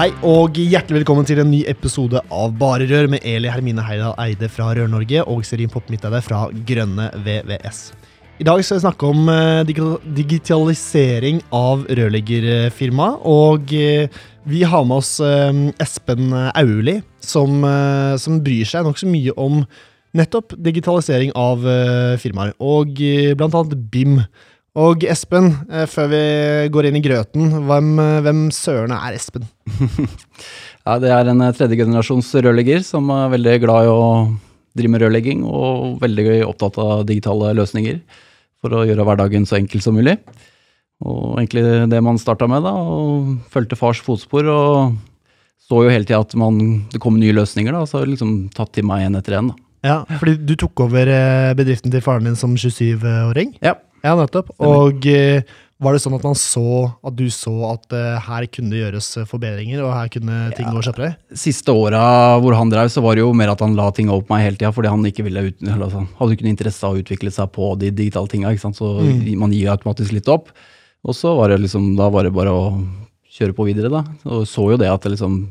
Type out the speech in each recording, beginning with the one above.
Hei og hjertelig velkommen til en ny episode av Bare Rør med Eli Hermine Heidal Eide fra Rør-Norge og Serin Popp Midteide fra Grønne VVS. I dag skal vi snakke om eh, digitalisering av rørleggerfirma, og eh, vi har med oss eh, Espen Auli, som, som bryr seg nokså mye om nettopp digitalisering av firmaer, og blant annet BIM. Og Espen, eh, før vi går inn i grøten, hvem, eh, hvem søren er Espen? Ja, det er en eh, tredjegenerasjons rørlegger som er veldig glad i å drive med rørlegging, og veldig opptatt av digitale løsninger for å gjøre hverdagen så enkel som mulig. Og egentlig det man starta med, da, og fulgte fars fotspor, og så jo hele tida at man, det kom nye løsninger, da, så har jeg liksom tatt til meg en etter da. Ja, fordi du tok over bedriften til faren din som 27-åring? Ja. Ja, nettopp. Og eh, var det sånn at man så at du så at uh, her kunne det gjøres eh, forbedringer, og her kunne ting Ja. gå kjappere? Siste åra hvor han drev, så var det jo mer at han la ting opp på meg hele tida, fordi han ikke ville ut, altså, hadde ikke noe interesse av å utvikle seg på de digitale tinga, så Mm. man gir automatisk litt opp. Og så var det liksom, da var det bare å kjøre på videre, da. Og så jo det at det liksom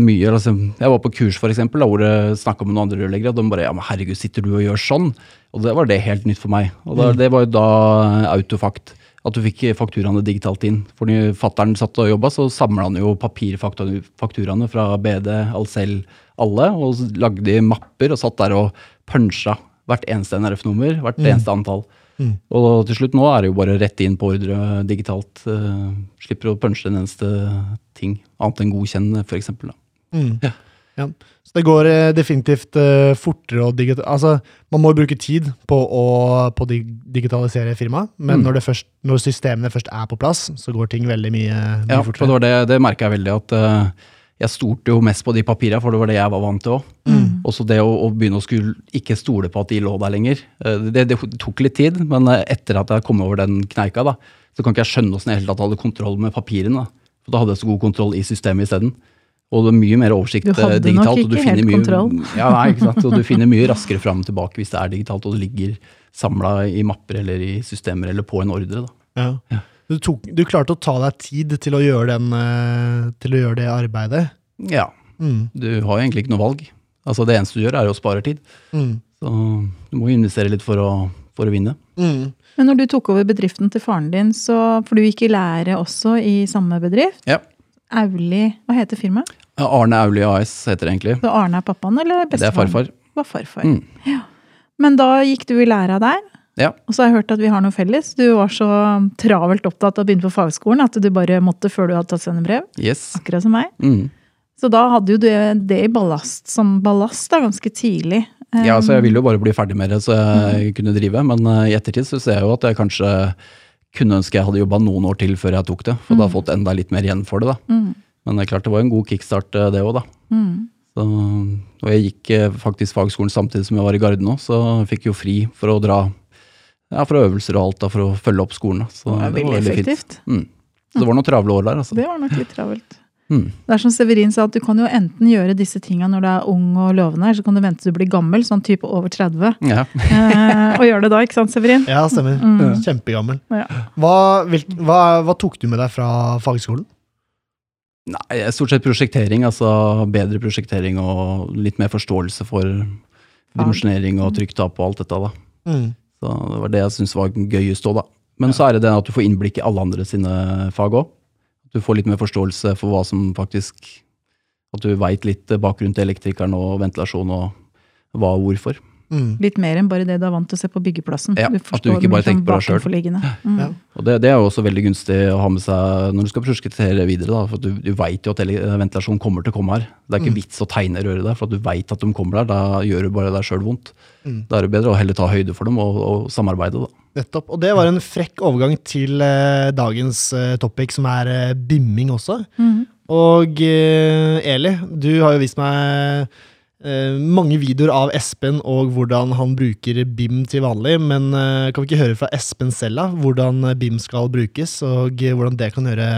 mye, altså, Jeg var på kurs for eksempel, da, hvor det snakka med noen andre rørleggere, og de bare ja, men herregud, sitter du og gjør sånn? Og det var det helt nytt for meg. Og da, Mm. det var jo da autofakt. At du fikk fakturaene digitalt inn. For når fattern satt og jobba, så samla han jo papirfakturaene fra BD, Alcel, alle, og lagde mapper og satt der og punsja hvert eneste NRF-nummer, hvert Mm. eneste antall. Mm. Og til slutt nå er det jo bare rett inn på ordre digitalt. Uh, slipper å punche en eneste ting, annet enn godkjenn, f.eks. Mm. Ja. Ja. Så det går eh, definitivt uh, fortere å digitalisere Altså, man må bruke tid på å på dig digitalisere firmaet, men Mm. når, det først, når systemene først er på plass, så går ting veldig mye, mye Ja, for det fortere. Ja, det, det merka jeg veldig, at eh, jeg stolte jo mest på de papirene, for det var det jeg var vant til òg. Mm. Også det å, å begynne å skulle ikke stole på at de lå der lenger. Eh, Det, det tok litt tid, men eh, etter at jeg kom over den kneika, da, så kan ikke jeg skjønne åssen jeg hadde kontroll med papirene. Da. For da hadde jeg så god kontroll i systemet isteden. Og det er mye mer oversikt digitalt. Du hadde eh, digitalt. nok ikke helt mye, kontroll. Ja, nei, ikke sant? Og du finner mye raskere fram og tilbake hvis det er digitalt, og det ligger samla i mapper eller i systemer eller på en ordre. Da. Ja. Ja. Du, tok, du klarte å ta deg tid til å gjøre, den, eh, til å gjøre det arbeidet. Ja, Mm. du har jo egentlig ikke noe valg. Altså Det eneste du gjør, er å spare tid. Mm. Så du må investere litt for å, for å vinne. Mm. Men når du tok over bedriften til faren din, så, for du gikk i lære også i samme bedrift, Ja. Auli, hva heter firmaet? Arne Auli AS heter det egentlig. Så Arne er pappaen, eller Det er bestefaren? farfar. Var farfar. Mm. Men da gikk du i læra der, Ja. og så har jeg hørt at vi har noe felles. Du var så travelt opptatt av å begynne på fagskolen at du bare måtte før du hadde tatt svennebrev. Yes. Akkurat som meg. Mm. Så da hadde jo du det i ballast, som ballast da, ganske tidlig. Ja, så jeg Um, ville jo bare bli ferdig med det så jeg kunne drive, men eh, i ettertid så ser jeg jo at jeg kanskje kunne ønske jeg hadde jobba noen år til før jeg tok det, for da hadde jeg fått enda litt mer igjen for det. da. Mm, Men det er klart det var en god kickstart eh, det òg, da. mm. Så, og jeg gikk eh, faktisk fagskolen samtidig som jeg var i Garden òg, så jeg fikk jo fri for å dra ja, fra øvelser og alt da, for å følge opp skolen. da. Så Det var det var veldig veldig fint. effektivt. Mm. Så det var noen travle år der, altså. Det var nok litt travelt. Mm. Det er som Severin sa, at du kan jo enten gjøre disse tinga når du er ung og lovende, eller så kan du vente til du blir gammel, sånn type over 30, Ja. eh, og gjøre det da, ikke sant, Severin? Ja, stemmer. Mm. Kjempegammel. Ja. Hva, hvilk, hva, hva tok du med deg fra fagskolen? Nei, stort sett prosjektering, altså bedre prosjektering og litt mer forståelse for dimensjonering og trykktap og alt dette. da. Mm. Så det var det jeg syntes var gøyest òg, da. Men så er det det at du får innblikk i alle andre sine fag òg. Du får litt mer forståelse for hva som faktisk At du veit litt bakgrunn til elektrikeren og ventilasjon og hva og hvorfor. Mm. Litt mer enn bare det du er vant til å se på byggeplassen. Ja, at du ikke bare tenker på deg selv. Mm. Ja. Og det, det er jo også veldig gunstig å ha med seg når du skal prosjektere videre. Da, for du, du veit jo at ventilasjonen ventilasjon kommer til å komme her. Det er ikke vits å tegne røret der, for at du veit at de kommer der. Da gjør du bare deg sjøl vondt. Mm. Da er det bedre å heller ta høyde for dem og, og samarbeide. da. Nettopp. Og det var en frekk overgang til eh, dagens eh, topic, som er eh, bimming også. Mhm. Og eh, Eli, du har jo vist meg eh, mange videoer av Espen og hvordan han bruker BIM til vanlig, men eh, kan vi ikke høre fra Espen selv da, hvordan eh, BIM skal brukes, og hvordan det kan gjøre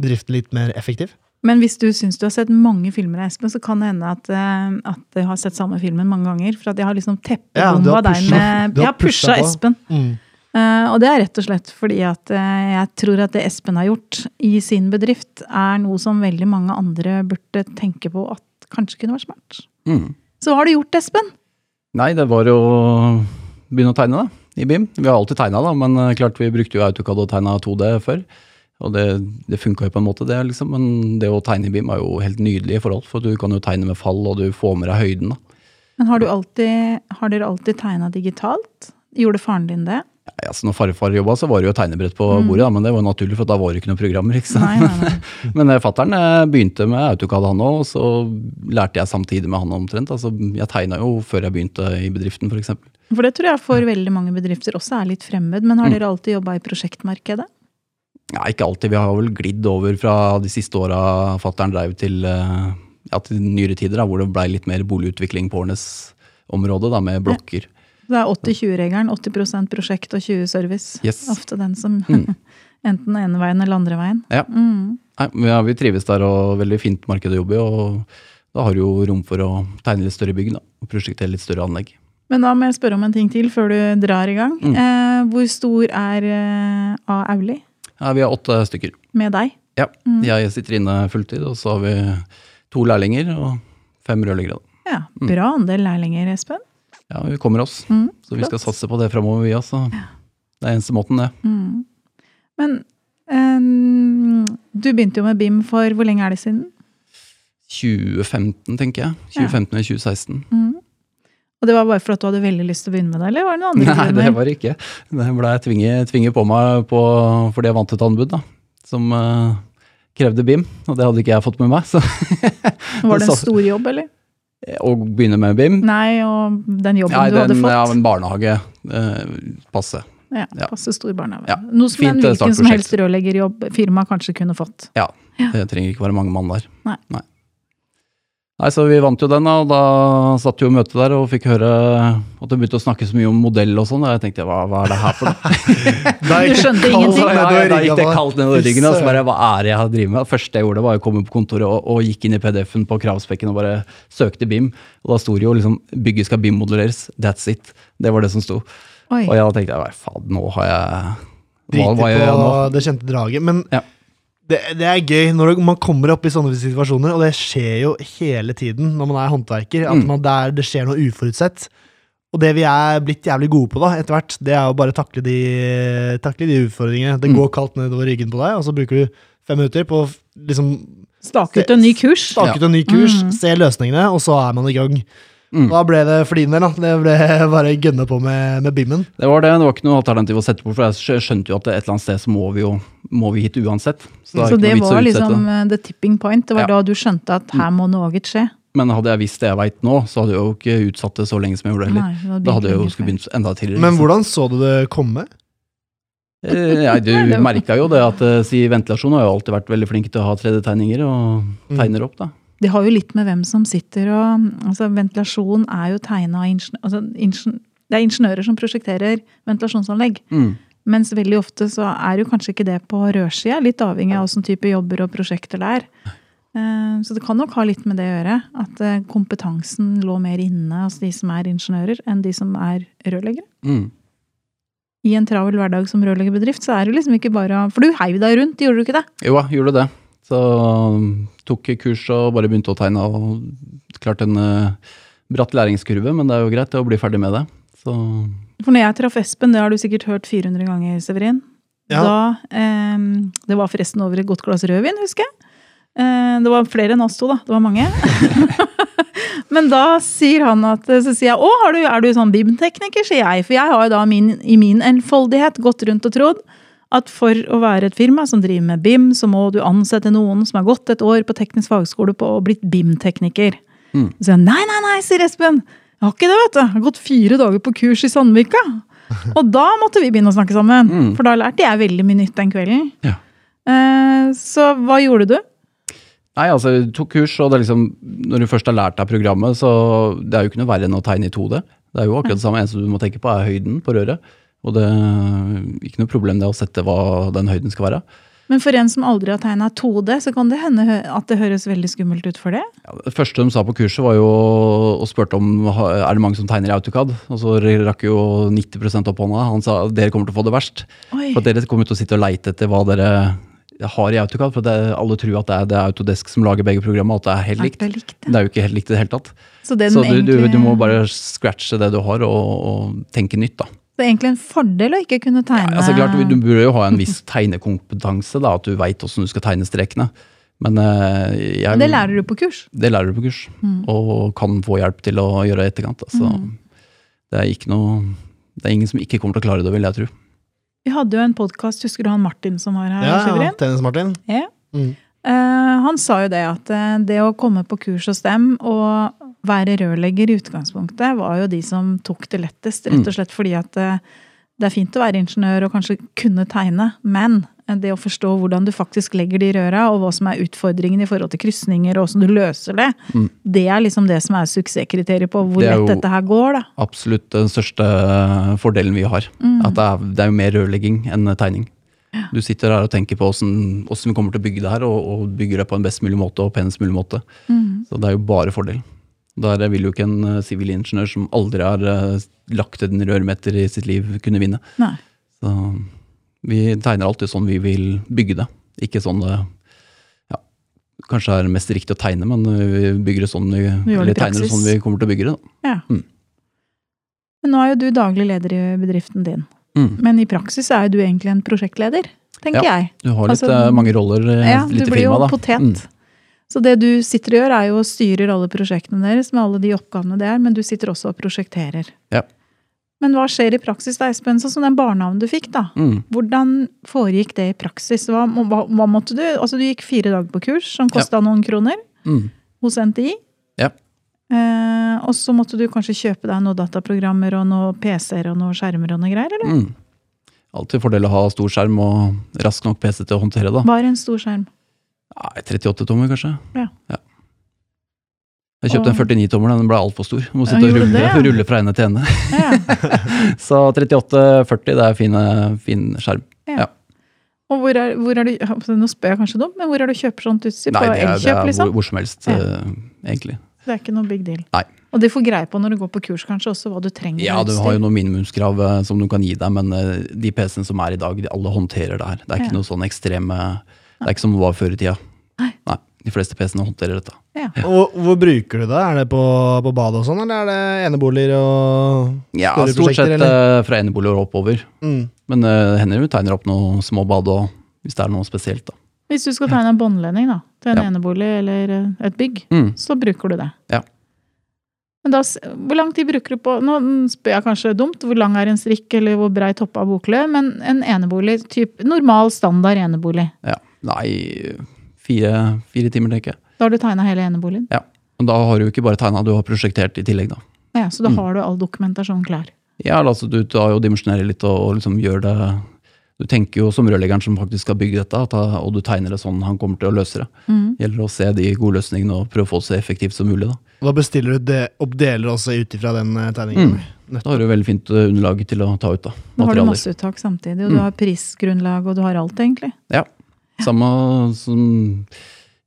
bedriften litt mer effektiv? Men hvis du syns du har sett mange filmer av Espen, så kan det hende at, at du har sett samme filmen mange ganger. For at jeg har liksom teppebomba ja, deg med Jeg har pusha. Espen. Mm. Uh, og det er rett og slett fordi at uh, jeg tror at det Espen har gjort i sin bedrift, er noe som veldig mange andre burde tenke på at kanskje kunne vært smart. Mm. Så hva har du gjort, Espen? Nei, det var jo å begynne å tegne da, i BIM. Vi har alltid tegna, da, men eh, klart vi brukte jo AutoCAD og tegna 2D før. Og det, det funka jo på en måte, det, liksom. Men det å tegne i BIM er jo helt nydelig i forhold. For du kan jo tegne med fall, og du får med deg høyden. da. Men har, du alltid, har dere alltid tegna digitalt? Gjorde faren din det? Ja, altså når farfar jobba, så var det jo tegnebrett på bordet, da, men det var jo naturlig, for da var det ikke noen programmer. ikke sant? Nei, nei, nei. Men fattern fatteren eh, begynte med AutoCAD han òg, og så lærte jeg samtidig med han omtrent. Altså, jeg tegna jo før jeg begynte i bedriften, f.eks. For det tror jeg for veldig mange bedrifter også er litt fremmed. Men har Mm. dere alltid jobba i prosjektmarkedet? Ja, ikke alltid. Vi har vel glidd over fra de siste åra fattern dreiv til, eh, ja, til nyere tider, da, hvor det blei litt mer boligutvikling på årenes område, da, med blokker. Det er 80-20-regelen. 80% prosjekt og 20 service. Yes. Ofte den som Mm. enten den ene veien eller andre veien. Ja. Mm. Nei, ja, vi trives der, og veldig fint marked å jobbe i. og Da har du jo rom for å tegne litt større bygg da, og prosjektere litt større anlegg. Men da må jeg spørre om en ting til før du drar i gang. Mm. Eh, hvor stor er eh. Auli Ja, vi har åtte stykker. med deg? Ja, Mm. Jeg sitter inne fulltid, og så har vi to lærlinger og fem rørleggere. Ja, Bra andel lærlinger, Espen. Ja, vi kommer oss, Mm, så vi skal satse på det framover, vi også. Det er eneste måten, det. Mm. Men eh, du begynte jo med BIM for hvor lenge er det siden? 2015, tenker jeg. 2015 eller 2016. Mm. Og det var bare for at du hadde veldig lyst til å begynne med det, eller var det noen andre Nei, det var det ikke. Det ble tvinget, tvinget på meg på, fordi jeg vant et anbud, da. Som uh, krevde BIM, og det hadde ikke jeg fått med meg. Så Var det en stor jobb, eller? Å begynne med BIM Nei, og den jobben ja, du hadde den, fått. ja, en barnehage. eh, passe. Ja, passe stor barnehage. Ja, Noe som fint, en hvilken som helst rørleggerjobb firma kanskje kunne fått. Ja, Det trenger ikke være mange mann der. Nei. Nei. Nei, så Vi vant jo den, og da satt jo møtet møte der og fikk høre at det begynte å snakke så mye om modell og sånn. Og jeg tenkte hva, hva er det her for noe? Du skjønte ingenting? ja, da gikk det kaldt nedover ryggen. Og så bare, hva er det jeg har drevet med? Det første jeg gjorde, var å komme på kontoret og, og gikk inn i PDF-en på kravspekken og bare søkte BIM. Og da sto det jo liksom 'bygget skal BIM-modelleres'. That's it. Det var det som sto. Oi. Og jeg tenkte hva faen, nå har jeg Hva, Driter hva gjør jeg nå? på det kjente draget. Men Ja. Det, det er gøy når man kommer opp i sånne situasjoner, og det skjer jo hele tiden når man er håndverker, at Mm. man, der, det skjer noe uforutsett. Og det vi er blitt jævlig gode på da, etter hvert, det er å bare takle de, takle de utfordringene. Det Mm. går kaldt nedover ryggen på deg, og så bruker du fem minutter på å liksom Stake ut en ny kurs. stake ut en ny kurs, Mm. se løsningene, og så er man i gang. Mm. Da ble det for din del, da. Det ble bare gønne på med, med bimmen. Det var det. Det var ikke noe alternativ å sette på, for jeg skjønte jo at et eller annet sted så må vi jo må vi hit uansett. Så, det Så det var liksom eh, the tipping point. Det var Ja. da du skjønte at her må noe skje. Men hadde jeg visst det jeg veit nå, så hadde jeg jo ikke utsatt det så lenge som jeg gjorde heller. Nei, Da hadde jeg jo begynt skulle begynt enda tidligere. Men hvordan så du det komme? Nei, du merka jo det at eh, si ventilasjon har jo alltid vært veldig flink til å ha 3D-tegninger, og Mm. tegner opp, da. Det har jo litt med hvem som sitter og altså Ventilasjon er jo tegna av ingeniører altså, Det er ingeniører som prosjekterer ventilasjonsanlegg. Mm. Mens veldig ofte så er jo kanskje ikke det på rørsida. Litt avhengig av hvilken type jobber og prosjekter det er. Eh, Så det kan nok ha litt med det å gjøre. At eh, kompetansen lå mer inne hos de som er ingeniører, enn de som er rørleggere. Mm. I en travel hverdag som rørleggerbedrift så er det liksom ikke bare For du heiv deg rundt, gjorde du ikke det? Jo, gjorde det. Så um, tok kurs og bare begynte å tegne. og Klart en uh, bratt læringskurve, men det er jo greit å bli ferdig med det. Så For når jeg traff Espen, det har du sikkert hørt 400 ganger, Severin. Ja. Da, eh, Det var forresten over et godt glass rødvin, husker jeg. Eh, det var flere enn oss to, da. Det var mange. Men da sier han at Så sier jeg å, har du, er du sånn BIM-tekniker, sier jeg. For jeg har jo da min, i min enfoldighet gått rundt og trodd at for å være et firma som driver med BIM, så må du ansette noen som har gått et år på teknisk fagskole på og blitt BIM-tekniker. Mm. Så sier han nei, nei, nei, sier Espen. Jeg har ikke det, vet du. Jeg har gått fire dager på kurs i Sandvika. Og da måtte vi begynne å snakke sammen. Mm. For da lærte jeg veldig mye nytt den kvelden. Ja. Eh, så hva gjorde du? Nei, altså, jeg tok kurs, og det er liksom, når du først har lært deg programmet, så det er jo ikke noe verre enn å tegne i 2D. Det er jo akkurat det samme. eneste du må tenke på, er høyden på røret. Og det er ikke noe problem det å sette hva den høyden skal være. Men for en som aldri har tegna 2D, så kan det hende at det høres veldig skummelt ut for det. Ja, det første de sa på kurset, var jo og spurte om er det mange som tegner i AutoCAD. Og så rakk jo 90% opp hånda. Han sa dere kommer til å få det verst. Oi. For dere kommer til å sitte og leite etter hva dere har i AutoCAD. For det, alle tror at det er, det er Autodesk som lager begge programmene, og at det er helt likt. det er likt, ja. Det er jo ikke helt likt i det hele tatt. Så, det Så du, du, du, du må bare scratche det du har, og, og tenke nytt, da. Det er egentlig en fordel å ikke kunne tegne ja, Altså, klart, du, du burde jo ha en viss tegnekompetanse, da, at du veit åssen du skal tegne strekene. Men eh, jeg, Det lærer du på kurs. det lærer du på kurs, og kan få hjelp til å gjøre i etterkant. Så det er ikke noe Det er ingen som ikke kommer til å klare det, vil jeg tro. Vi hadde jo en podkast, husker du han Martin som var her? Ja, ja. Tennis-Martin. Ja. Mm. Uh, han sa jo det at eh, det å komme på kurs hos dem og være rørlegger i utgangspunktet, var jo de som tok det lettest. Rett og slett fordi at eh, det er fint å være ingeniør og kanskje kunne tegne, men eh, det å forstå hvordan du faktisk legger de røra, og hva som er utfordringen i forhold til krysninger, og hvordan du løser det, det er liksom det som er suksesskriteriet på hvor Det lett dette her går, da. Absolutt den største fordelen vi har. At det er, det er jo mer rørlegging enn tegning. Du sitter her og tenker på åssen vi kommer til å bygge det her, og, og bygger det på en best mulig måte og penest mulig måte. Så det er jo bare fordel. Der vil jo ikke en eh, sivilingeniør som aldri har eh, lagt en rørmeter i sitt liv, kunne vinne. Nei. Så vi tegner alltid sånn vi vil bygge det. Ikke sånn det ja, kanskje er mest riktig å tegne, men vi bygger det sånn vi, Vi eller tegner det sånn vi kommer til å bygge det. Da. Ja. Mm. Men nå er jo du daglig leder i bedriften din. Mm. Men i praksis er jo du egentlig en prosjektleder, tenker Ja. jeg. Du har litt Altså, eh, mange roller i Ja, et du blir jo potent. potet. Mm. Så det du sitter og gjør, er jo å styrer alle prosjektene deres med alle de oppgavene det er, men du sitter også og prosjekterer. Ja. Men hva skjer i praksis da, Espen? Sånn som den barnehagen du fikk, da. Mm. Hvordan foregikk det i praksis? Hva, hva, hva måtte du Altså, du gikk fire dager på kurs som kosta noen kroner Mm. hos NTI. Ja. Eh, og så måtte du kanskje kjøpe deg noen dataprogrammer og noen PC-er og noen skjermer og noe greier, eller? Mm. Alltid fordel å ha stor skjerm og rask nok PC til å håndtere da. Bare en stor skjerm. Nei, 38-tommer, kanskje. Ja. Jeg kjøpte en 49-tommer, den ble altfor stor. Må sitte og rulle, det, ja. rulle fra ende til ende. Ja. Så 38-40, det er fine, fin skjerm. Og hvor er, hvor er du Nå spør jeg kanskje dumt, men hvor er du kjøper sånt utstyr? Nei, på det er, det er liksom? hvor, hvor som helst, Ja. eh, egentlig. Det er ikke noe big deal. Nei. Og de får greie på når du går på kurs, kanskje, også hva du trenger. Ja, du har jo noen minimumskrav eh, som du kan gi deg, men eh, de PC-ene som er i dag, de alle håndterer det her. Det er ikke Ja. noe sånn ekstreme Det er ikke som det var før i tida. Nei. Nei De fleste PC-ene håndterer dette. Ja. Og hvor bruker du det? Er det på, på badet og sånn, eller er det eneboliger og Ja, stort sett eller? eh, fra eneboliger og oppover. Mm. Men det hender du tegner opp noen små bad og hvis det er noe spesielt, da. Hvis du skal tegne en båndledning da, til en Ja. enebolig eller eh, et bygg, Mm. så bruker du det. Ja. Men da, hvor lang tid bruker du på Nå spør jeg kanskje dumt, hvor lang er en strikk, eller hvor brei topp av boklø, men en enebolig, typ normal, standard enebolig. Ja. Nei, fire, fire timer, tenker jeg. Da har du tegna hele eneboligen. Ja. Men da har du jo ikke bare tegna, du har prosjektert i tillegg, da. Ja, så da Mm. har du all dokumentasjon klar. Ja, altså du tar jo og dimensjonerer litt og, og liksom gjør det Du tenker jo som rørleggeren som faktisk skal bygge dette, da- og du tegner det sånn han kommer til å løse det. Mm. Gjelder å se de gode løsningene og prøve å få det så effektivt som mulig. Da Da bestiller du det, opp deler også ut ifra den eh, tegningen. Da har du veldig fint eh, underlag til å ta ut da, Da har du masseuttak samtidig, og du Mm. har prisgrunnlag, og du har alt, egentlig. Ja, Samme som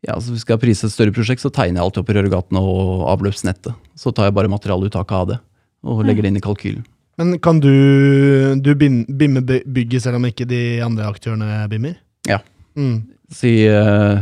ja, så Hvis jeg skal prise et større prosjekt, så tegner jeg alltid opp rørgatene og avløpsnettet. Så tar jeg bare materialuttaket av det og legger det inn i kalkylen. Men kan du, du bimme bygget selv om ikke de andre aktørene bimmer? Ja. Mm. Si, uh,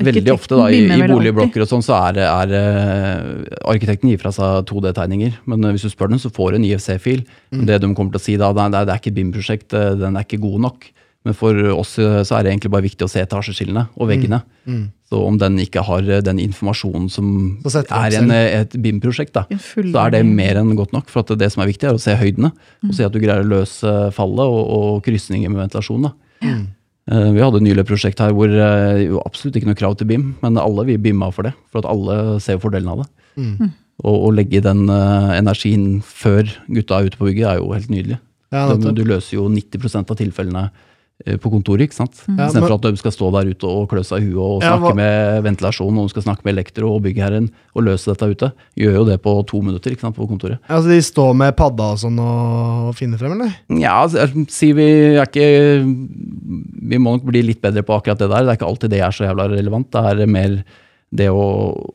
veldig ofte da, i, i boligblokker og sånn, så er, er uh, arkitekten gir fra seg 2D-tegninger. Men uh, hvis du spør dem, så får du en IFC-fil. Men Det de kommer til å si da, det er- det er ikke et BIM-prosjekt, den er ikke god nok. Men for oss eh, så er det egentlig bare viktig å se etasjeskillene og veggene. Mm. Så om den ikke har eh, den informasjonen som er i en, eh, et BIM-prosjekt, da, så er det mer enn godt nok. For at det som er viktig, er å se høydene. Og Mm. se at du greier å løse fallet og, og krysninger med ventilasjon. da. Mm. Vi hadde nylig et prosjekt her hvor det jo absolutt ikke noe krav til BIM, men alle vi BIMa for det. For at alle ser fordelen av det. Mm. Og å legge den energien før gutta er ute på bygget, er jo helt nydelig. Ja, Du, løser jo 90 av tilfellene på kontoret, ikke sant? Mm. Ja, Istedenfor men- at de skal stå der ute og klø seg i huet og Ja, snakke hva- med ventilasjon, og de skal snakke med elektro og byggherren og løse dette ute. Gjør jo det på to minutter ikke sant, på kontoret. Ja, Så de står med padda og sånn og finner frem, eller? Ja, si vi er ikke Vi må nok bli litt bedre på akkurat det der. Det er ikke alltid det er så jævla relevant. Det er mer det å,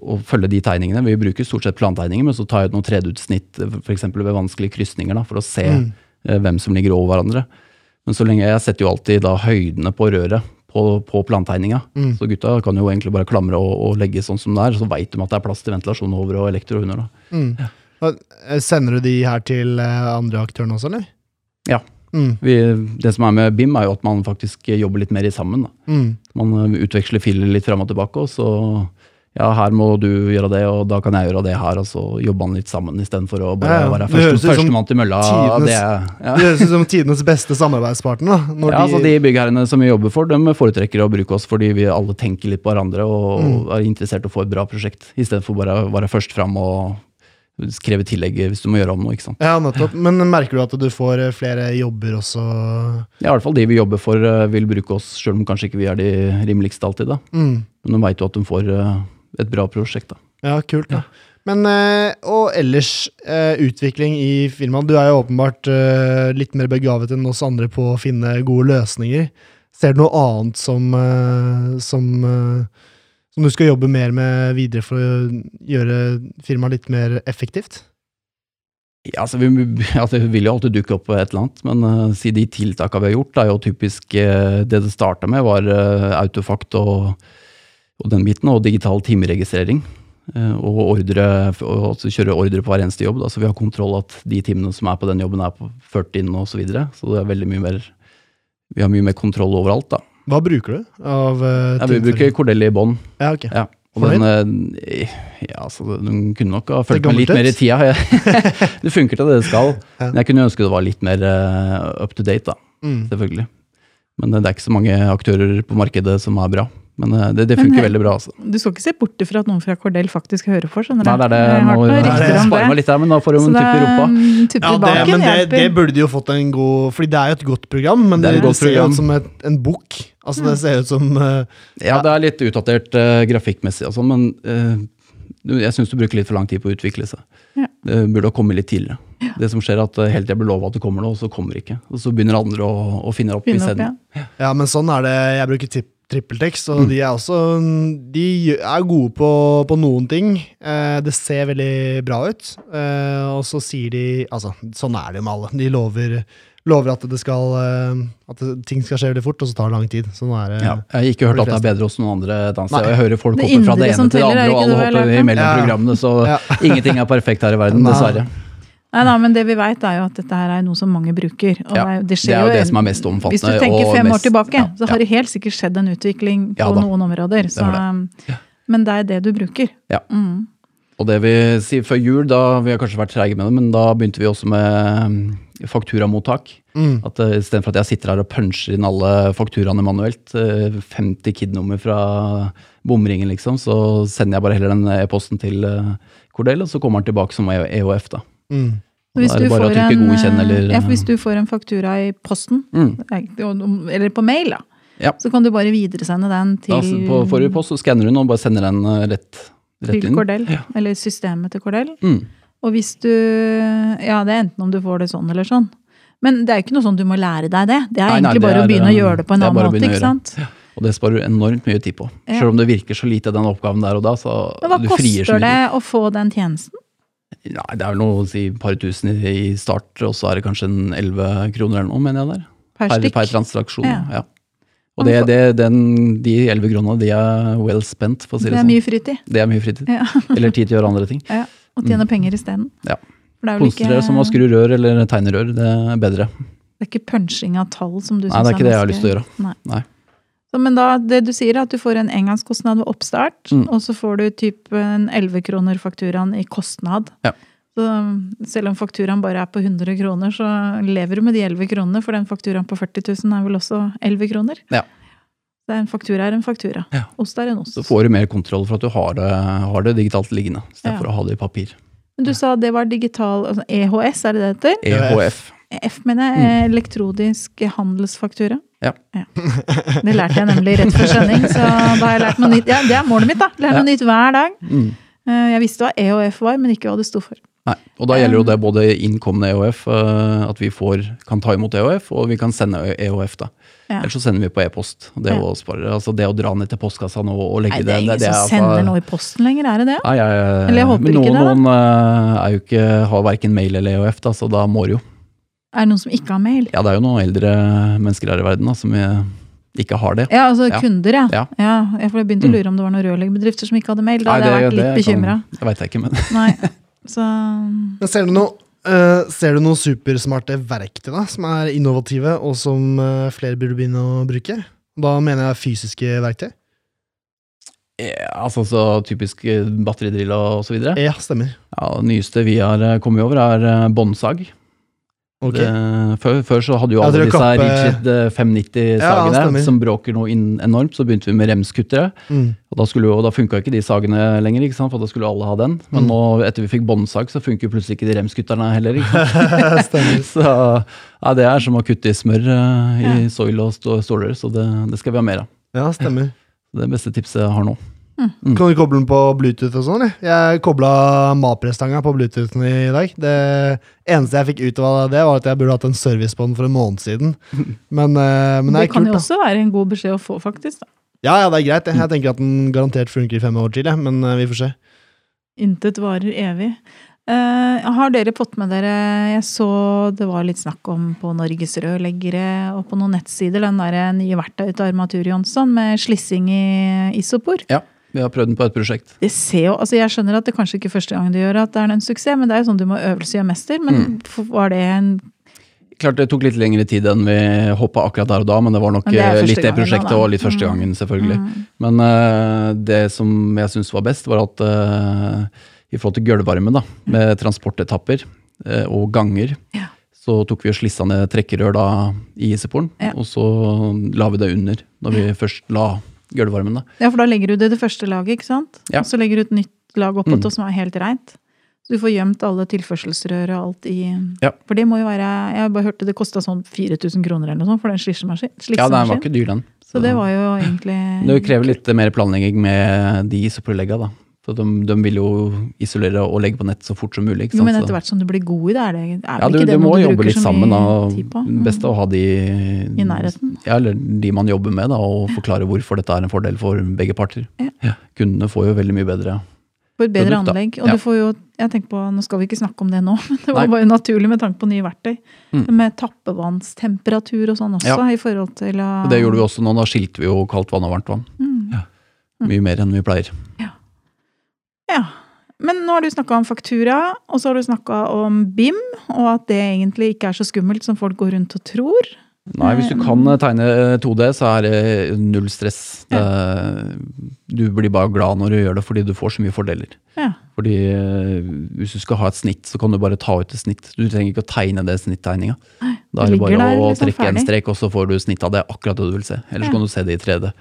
å følge de tegningene. Vi bruker stort sett plantegninger, men så tar jeg ut noen 3D-utsnitt f.eks. ved vanskelige krysninger, da, for å se Mm. eh, hvem som ligger over hverandre. Men så lenge jeg setter jo alltid da høydene på røret på, på plantegninga. Mm. Så gutta kan jo egentlig bare klamre og, og legge sånn som det er, så veit de at det er plass til ventilasjon over og elektro under. da. Mm. Og, eh, Sender du de her til eh, andre aktørene også, eller? Ja. Mm. Vi, det som er med BIM, er jo at man faktisk jobber litt mer i sammen. Mm. Man eh, utveksler filer litt fram og tilbake, og så ja, her må du gjøre det, og da kan jeg gjøre det her, og så jobbe han litt sammen istedenfor å bare Ja, ja. være førstemann første, til mølla. tidenes- Det, ja. Det høres ut som tidenes beste samarbeidspartner. da. Ja, de, altså De byggherrene som vi jobber for, de foretrekker å bruke oss fordi vi alle tenker litt på hverandre og Mm. er interessert i å få et bra prosjekt, istedenfor bare å være først fram og skrive tillegg hvis du må gjøre om noe. ikke sant? Ja, nettopp. Men merker du at du får eh, flere jobber også? Ja, I hvert fall de vi jobber for, eh, vil bruke oss, sjøl om kanskje ikke vi er de rimeligste alltid. da. Mm. Men de veit jo at de får eh, et bra prosjekt. da. Ja, kult. da. Men, eh, og ellers, eh, utvikling i firmaet. Du er jo åpenbart eh, litt mer begavet enn oss andre på å finne gode løsninger. Ser du noe annet som, som, som du skal jobbe mer med videre for å gjøre firmaet litt mer effektivt? Ja, altså vi, altså Det vil jo alltid dukke opp et eller annet, men uh, si de tiltakene vi har gjort, er jo typisk uh, Det det starta med, var uh, autofakt og, og den biten, og digital timeregistrering. Eh, og ordre, og altså kjøre ordre på hver eneste jobb. Da, så vi har kontroll at de timene som er på den jobben, er på ført inn osv. Så, videre. så det er veldig mye mer Vi har mye mer kontroll overalt. da. Hva bruker du av uh, Ja, vi bruker Cordelli i bånn. Ja, ok. Ja. Og den, eh, ja, så den kunne nok ha fulgt med litt mer i tida. det funker til det det skal. Men jeg kunne ønske det var litt mer up to date, da. Mm. Selvfølgelig. Men det er ikke så mange aktører på markedet som er bra. Men eh, det, det funker Men, veldig bra. altså. Du skal ikke se bort ifra at noen fra Cordell faktisk hører på, skjønner du. Nei, det er det. Spare meg litt her, men da får du en tupp i rumpa. Ja, det, baken men det, det burde de jo fått en god Fordi det er jo et godt program, men Det det, er ser jo program. ut som et, en bok. Altså, det ser ut som uh, Ja, det er litt utdatert uh, grafikkmessig sånn, men uh, jeg syns du bruker litt for lang tid på å utvikle seg. Ja. Det burde ha kommet litt tidligere. Det som skjer er at hele tida blir lova at det kommer noe, og så kommer det ikke. Og så begynner andre å, å finne opp opp, isteden. ja. Ja, men sånn er det. Jeg bruker tip- trippeltekst, og Mm. de er også De er gode på, på noen ting. Eh, det ser veldig bra ut. Eh, og så sier de Altså, sånn er det jo med alle. De lover, lover at det skal eh, At det, ting skal skje veldig fort, og så tar det lang tid. Sånn er det. Ja, jeg har ikke hørt at det er bedre hos noen andre og Jeg hører folk hoppe fra det ene til det andre, og alle hopper imellom Ja. programmene, så Ja. ingenting er perfekt her i verden, Nei. dessverre. Nei, da, men det vi vet er jo at dette her er noe som mange bruker. Og Ja, det, er- det, det er jo det som er mest omfattende, Hvis du tenker fem fem år tilbake, ja, så ja. har det helt sikkert skjedd en utvikling på Ja da. noen områder. Så, har Men det er det du bruker. Ja. Mm. Og det vi sier før jul, da, vi har kanskje vært treige med det, men da begynte vi også med mm, fakturamottak. Mm. At uh, Istedenfor at jeg sitter her og puncher inn alle fakturaene manuelt, eh, 50 KID-nummer fra bomringen, liksom, så sender jeg bare heller den e-posten til uh, Cordell, og så kommer den tilbake som EOF. da. Mm. Hvis du, en, godkjenn eller ja, hvis du får en faktura i posten, mm. eller på mail, da, Ja. så kan du bare videresende den Da, til, på forrige post så skanner du den og bare sender den eh, rett, rett til inn. Cordell. Ja. Eller systemet til Cordell. Mm. Og hvis du Ja, det er enten om du får det sånn eller sånn. Men det er jo ikke noe sånn du må lære deg det. Det er Nei, nei, egentlig det bare er, å begynne å eh, gjøre det på en annen måte. ikke sant? Ja. Og det sparer du enormt mye tid på. Ja. Selv om det virker så lite, den oppgaven der og da. så Men hva du frier så koster det å få den tjenesten? Nei, det er vel noe å si par tusen i start, og så er det kanskje en 11 kroner eller noe, mener jeg der. Per Per, per transaksjon, Ja. ja. Og det, det, den, de 11 kronene, de er well spent, for å si Det det, er sånn. mye fritid. Det er mye fritid. Ja. Eller tid til å gjøre andre ting. Ja, og tjene penger isteden. Mm. Ja. Det er Konstre dere som å skru rør eller tegne rør, det er bedre. Det er ikke punching av tall som du Nei, det er ikke det jeg har lyst til å gjøre. Nei. Nei. Så, men da, det du sier er at du får en engangskostnad ved oppstart, Mm. og så får du typ en 11 kroner fakturaen i kostnad. Ja. Så selv om fakturaen bare er på 100 kroner, så lever du med de 11 kronene, for den fakturaen på 40 000 er vel også 11 kroner. Ja. Så en faktura er en faktura. Ja. Ost er en ost. Så får du mer kontroll for at du har det, har det digitalt liggende, istedenfor Ja. å ha det i papir. Men du sa det var digital altså EHS, er det det heter? EHF. F, mener jeg. Elektronisk handelsfaktura. Ja. Det lærte jeg nemlig rett før sending, så da har jeg lært noe nytt. Ja, det er målet mitt, da. Lære noe nytt hver dag. Mm. Eh, Jeg visste hva EHF var, men ikke hva det sto for. Nei, og da gjelder jo det både innkommende EOF, eh, at vi får, kan ta imot EHF, og vi kan sende EHF. da. Ja. Eller så sender vi på e-post. Det, Ja. altså det å dra ned til postkassa nå og legge Nei, det er ingen det, ingen som er sender altså- noe i posten lenger, er det det? Nei, jeg, Eller jeg håper noen, ikke det, da. noen eh, jo ikke, har verken mail eller EHF, da, så da må det jo. Er det noen som ikke har mail? Ja, det er jo noen eldre mennesker her i verden da, som ikke har det. Ja, altså Ja. kunder, ja. Ja. ja. jeg- for jeg begynte å Mm. lure om det var noen rørleggerbedrifter som ikke hadde mail. Da Nei, hadde jeg vært litt det bekymra. Det veit jeg ikke, men Nei. Så Men ser du noe uh, ser du noen supersmarte verktøy da, som er innovative, og som uh, flere burde begynne å bruke? Da mener jeg fysiske verktøy. ja, altså så typisk eh, batteridrill og så videre. Ja, stemmer. Ja, det nyeste vi har kommet over, er båndsag. Ok. Det, før, før så hadde jo alle disse Richard eh, 590-sagene ja, som bråker noe enormt. Så begynte vi med remskuttere. Mm. Og da, skulle jo, da funka ikke de sagene lenger, for da skulle alle ha den. Men Mm. nå, etter vi fikk båndsag, så funker jo plutselig ikke de remskutterne heller. Så ja, det er som å kutte i smør uh, i soil og stå- ståler, så det, det skal vi ha mer av. Ja, stemmer. Er det beste tipset jeg har nå. Mm. Kan du koble den på Bluetooth og sånn? Jeg kobla Mapre-stanga på Bluetoothen i dag. Det eneste jeg fikk ut av det, var at jeg burde hatt en service på den for en måned siden. Men, eh, men det det kan kult, jo da. også være en god beskjed å få, faktisk. da. Ja, ja, det er greit. Jeg tenker at den garantert funker i fem år til, men eh, vi får se. Intet varer evig. Uh, har dere fått med dere Jeg så det var litt snakk om på Norges rørleggere og på noen nettsider den der nye verktøyet til Armatur Jonsson med slissing i isopor. Ja, vi har prøvd den på et prosjekt. Det ser jo, altså Jeg skjønner at det kanskje ikke er første gang du gjør at det er en suksess, men det er jo sånn du må øvelse gjøre mester. Men Mm. var det en Klart det tok litt lengre tid enn vi hoppa akkurat der og da, men det var nok det eh, litt det da, prosjektet da. og litt første Mm. gangen, selvfølgelig. Mm. Men uh, det som jeg syns var best, var at uh, i forhold til gulvvarme, da, med transportetapper uh, og ganger, Ja. så tok vi og slissa ned trekkerør da i iseporen, Ja. og så la vi det under når vi først la gulvvarmen. da. Ja, for da legger du det i det første laget, ikke sant? Ja. Og så legger du et nytt lag oppå Mm. som er helt reint. Så du får gjemt alle tilførselsrør og alt i Ja. For det må jo være Jeg bare hørte det kosta sånn 4000 kroner eller noe sånt for den slissemaskin. Ja, den var ikke dyr, den. Så det var jo egentlig Det krever litt mer planlegging med de isoporlegga, da. For de, de vil jo isolere og legge på nett så fort som mulig. ikke Jo, men etter hvert som du blir god i det, er det er Ja, du, ikke du det må du jobbe bruker litt sammen. Da. Best å ha de I nærheten. Ja, eller de man jobber med, da, og forklare hvorfor dette er en fordel for begge parter. Ja. Kundene får jo veldig mye bedre. For et bedre produkt, anlegg. Og Ja. du får jo jeg tenker på, Nå skal vi ikke snakke om det nå, men det var Nei. bare naturlig med tanke på nye verktøy. Mm. Med tappevannstemperatur og sånn også, Ja. i forhold til Uh, det gjorde vi også nå. Da skilte vi jo kaldt vann og varmt vann. Mm. Ja. Mye mer enn vi pleier. Ja. Men nå har du snakka om faktura, og så har du snakka om BIM, og at det egentlig ikke er så skummelt som folk går rundt og tror. Nei, hvis du kan eh, tegne 2D, så er det null stress. Ja. du blir bare glad når du gjør det, fordi du får så mye fordeler. Ja. Fordi eh, hvis du skal ha et snitt, så kan du bare ta ut et snitt. Du trenger ikke å tegne det snitttegninga. Da er det bare der å liksom trekke en strek, og så får du snitt av det akkurat det du vil se. Ellers Ja. kan du se det i 3D.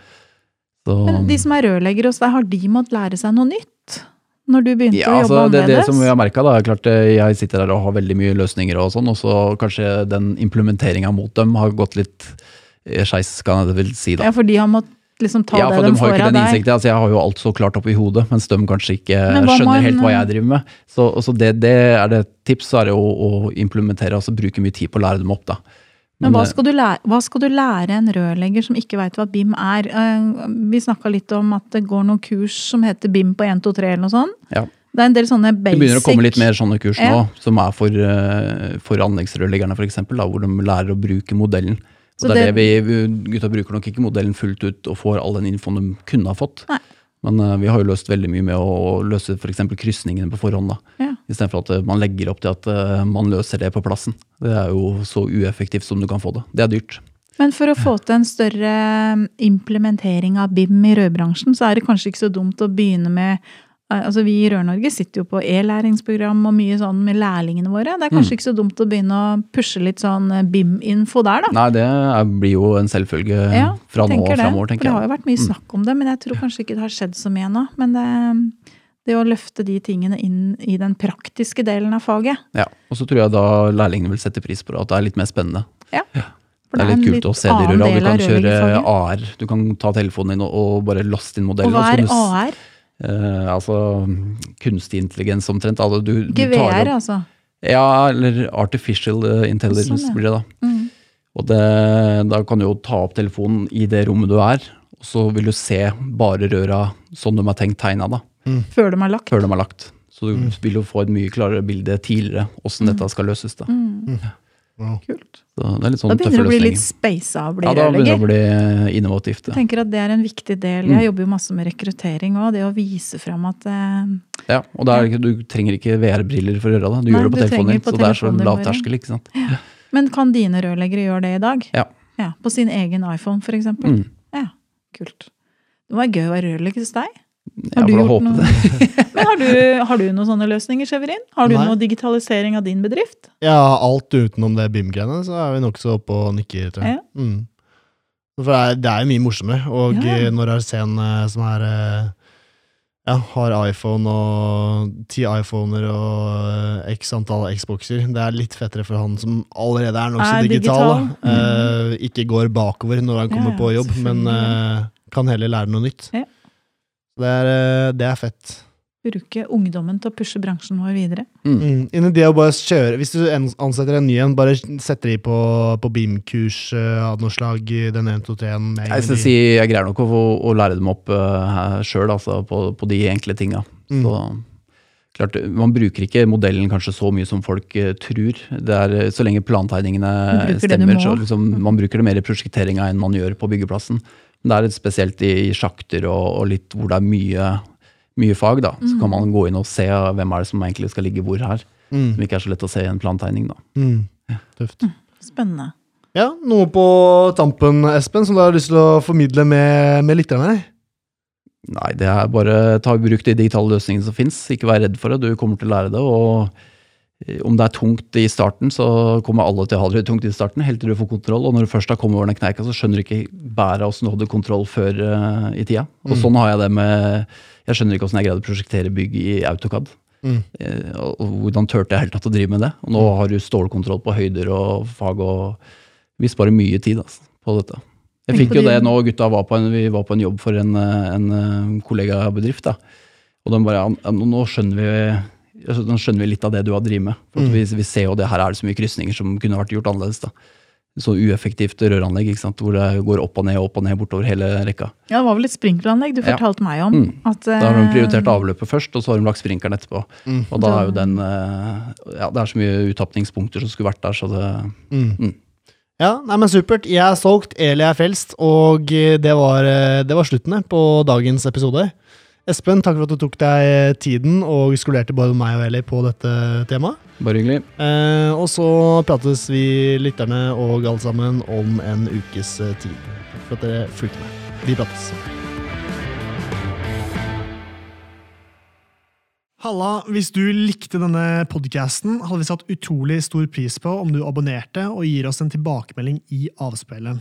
Så, Men de som er rørleggere hos deg, har de måttet lære seg noe nytt? Når du begynte ja, å altså, jobbe det, det annerledes? som vi har merka, er klart eh, jeg sitter her og har veldig mye løsninger og sånn, og så kanskje den implementeringa mot dem har gått litt eh, skeis, kan jeg vel si, da. Ja, for de har måttet liksom ta Ja, det for de de har jo ikke den innsikten. Altså, jeg har jo alt så klart oppi hodet, mens de kanskje ikke skjønner man, helt hva jeg driver med. Så, så det, det er det tips, så er det å, å implementere, altså bruke mye tid på å lære dem opp, da. Men hva skal, du lære, hva skal du lære en rørlegger som ikke veit hva BIM er? Eh, Vi snakka litt om at det går noen kurs som heter BIM på 1, 2, 3 eller noe sånt. Ja. Det er en del sånne basic Det begynner å komme litt mer sånne kurs nå, Ja. som er for, eh, for anleggsrørleggerne f.eks., hvor de lærer å bruke modellen. Så Og det det vi- Gutta bruker nok ikke modellen fullt ut og får all den infoen de kunne ha fått. Nei. Men uh, vi har jo løst veldig mye med å løse f.eks. krysningene på forhånd. da. Ja. Istedenfor at eh, man legger opp til at uh, man løser det på plassen. Det er jo så ueffektivt som du kan få det. Det er dyrt. Men for å få til en større implementering av BIM i rødbransjen, så er det kanskje ikke så dumt å begynne med Altså Vi i Rør-Norge sitter jo på e-læringsprogram og mye sånn med lærlingene våre. Det er kanskje ikke så dumt å begynne å pushe litt sånn eh, BIM-info der, da. Nei, det er, blir jo en selvfølge Ja, fra nå og og tenker jeg. For det har jo vært mye snakk om det, men jeg tror kanskje ikke det har skjedd så mye ennå. Men det, det å løfte de tingene inn i den praktiske delen av faget Ja, Og så tror jeg da lærlingene vil sette pris på det, at det er litt mer spennende. ja. For Det er litt kult å se de annen røra. Du kan kjøre. AR. Du kan ta telefonen din og, bare laste inn modellen. Og hva er AR? Eh, altså kunstig intelligens omtrent. Altså, du, du tar opp- altså. Ja, eller artificial eh, intelligence Sånn, ja. blir det da. Mm. Og det, da kan du jo ta opp telefonen i det rommet du er, og så vil du se bare røra sånn de har tenkt tegna, da, Før de er lagt. før de er lagt. Så du vil jo få et mye klarere bilde tidligere åssen dette skal løses. da. Mm. Kult. Så det er litt Da sånn begynner det å bli litt space speisa å bli Ja, da begynner det å bli innovativt. innovativt. Jeg tenker at det er en viktig del. Mm. Jeg jobber jo masse med rekruttering òg. Det å vise fram at eh, Ja, og det er, du trenger ikke VR-briller for å gjøre det. Du Nei, gjør det på telefonen din, så det er så lav terskel. ikke sant? Men kan dine rørleggere gjøre det i dag? Ja. Ja, På sin egen iPhone, eksempel? Mm. Ja, kult. Det var gøy å være rørlegger hos deg. Jeg du gjort noe- Men har du, har du noen sånne løsninger, Severin? Har du Nei. noe digitalisering av din bedrift? Ja, alt utenom det BIM-greiene, så er vi nokså oppe og nikker, tror jeg. Ja. Mm. For det er, det er jo mye morsommere, og Ja, ja. når det er en eh, som er eh, ja, har iPhone og ti iPhoner og eh, x antall Xboxer. Det er litt fettere for han som allerede er nokså digital. digital. Mm. Uh, ikke går bakover når han kommer ja, på jobb, men uh, kan heller lære noe nytt. Ja. Det, er, eh, det er fett. Bruke ungdommen til å pushe bransjen vår videre. Mm. Innen det å bare kjøre Hvis du ansetter en ny en, bare setter de på, på BIM-kurs eh, av noe slag, den 1, 2, 3 en Jeg skal si jeg greier nok å, å lære dem opp uh, sjøl, altså, på, på de enkle tinga. Mm. Så klart, Man bruker ikke modellen kanskje så mye som folk uh, tror. Det er, eh, så lenge plantegningene stemmer, så liksom, man bruker det mer i prosjekteringa enn man gjør på byggeplassen. Men det er litt spesielt i, i sjakter og, og litt hvor det er mye, mye fag. da. Så Mm. kan man gå inn og se hvem er det som egentlig skal ligge hvor her. Mm. Som ikke er så lett å se i en plantegning. da. Mm. Tøft. Spennende. Ja, noe på tampen, Espen, som du har lyst til å formidle med, med lytterne? Nei, det er bare ta i bruk de digitale løsningene som fins. Ikke vær redd for det, du kommer til å lære det. og om det er tungt i starten, så kommer alle til å ha det tungt i starten, helt til du får kontroll. Og når du først har kommet over den kneika, så skjønner du ikke bæret åssen du hadde kontroll før uh, i tida. Og Mm. sånn har jeg det med Jeg skjønner ikke åssen jeg greide å prosjektere bygg i AutoCAD. Mm. Uh, og hvordan turte jeg helt tatt å drive med det? Og nå har du stålkontroll på høyder og fag og Vi sparer mye tid altså, på dette. Jeg fikk jo det nå gutta var på en, vi var på en jobb for en, eh, en eh, kollegabedrift. da. Og de bare ja, Nå skjønner vi altså, nå skjønner vi litt av det du har drevet med. Mm. vi, vi ser jo det her er det så mye krysninger som kunne vært gjort annerledes. da. Så ueffektivt røranlegg ikke sant? hvor det går opp og ned opp og ned bortover hele rekka. Ja, Det var vel et sprinkleranlegg du Ja. fortalte meg om. Mm. At, Da har de eh, prioritert avløpet først, og så har de lagt sprinkeren etterpå. Mm. Og da er jo den eh, Ja, det er så mye uttapningspunkter som skulle vært der, så det Mm. Mm. Ja, nei, men supert. Jeg er solgt, Eli er frelst, og eh, det var, det var sluttene på dagens episode. Espen, takk for at du tok deg tiden og skolerte både meg og Eli på dette temaet. Bare hyggelig. Eh, og så prates vi lytterne og alle sammen om en ukes eh, tid. Takk for at dere fulgte med. Vi prates. Halla, hvis du likte denne podcasten, hadde vi satt utrolig stor pris på om du abonnerte og gir oss en tilbakemelding i avspilleren.